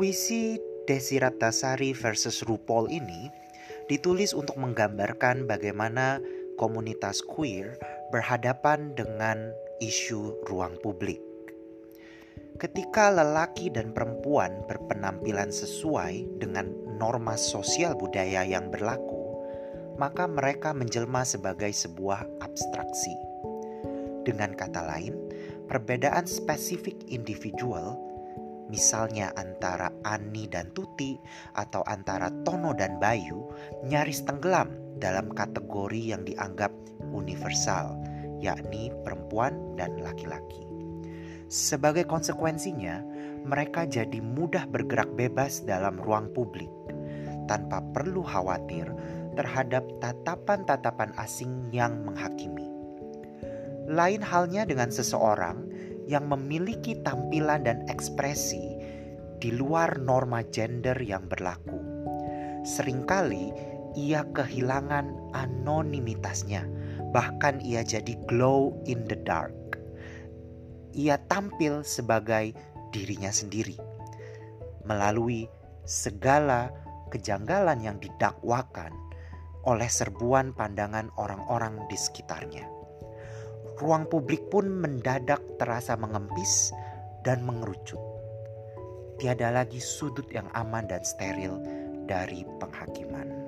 Puisi Desirattasari versus RuPaul ini ditulis untuk menggambarkan bagaimana komunitas queer berhadapan dengan isu ruang publik. Ketika lelaki dan perempuan berpenampilan sesuai dengan norma sosial budaya yang berlaku, maka mereka menjelma sebagai sebuah abstraksi. Dengan kata lain, perbedaan spesifik individual misalnya antara Ani dan Tuti atau antara Tono dan Bayu, nyaris tenggelam dalam kategori yang dianggap universal, yakni perempuan dan laki-laki. Sebagai konsekuensinya, mereka jadi mudah bergerak bebas dalam ruang publik tanpa perlu khawatir terhadap tatapan-tatapan asing yang menghakimi. Lain halnya dengan seseorang yang memiliki tampilan dan ekspresi di luar norma gender yang berlaku. Seringkali ia kehilangan anonimitasnya, bahkan ia jadi glow in the dark. Ia tampil sebagai dirinya sendiri melalui segala kejanggalan yang didakwakan oleh serbuan pandangan orang-orang di sekitarnya ruang publik pun mendadak terasa mengempis dan mengerucut. Tiada lagi sudut yang aman dan steril dari penghakiman.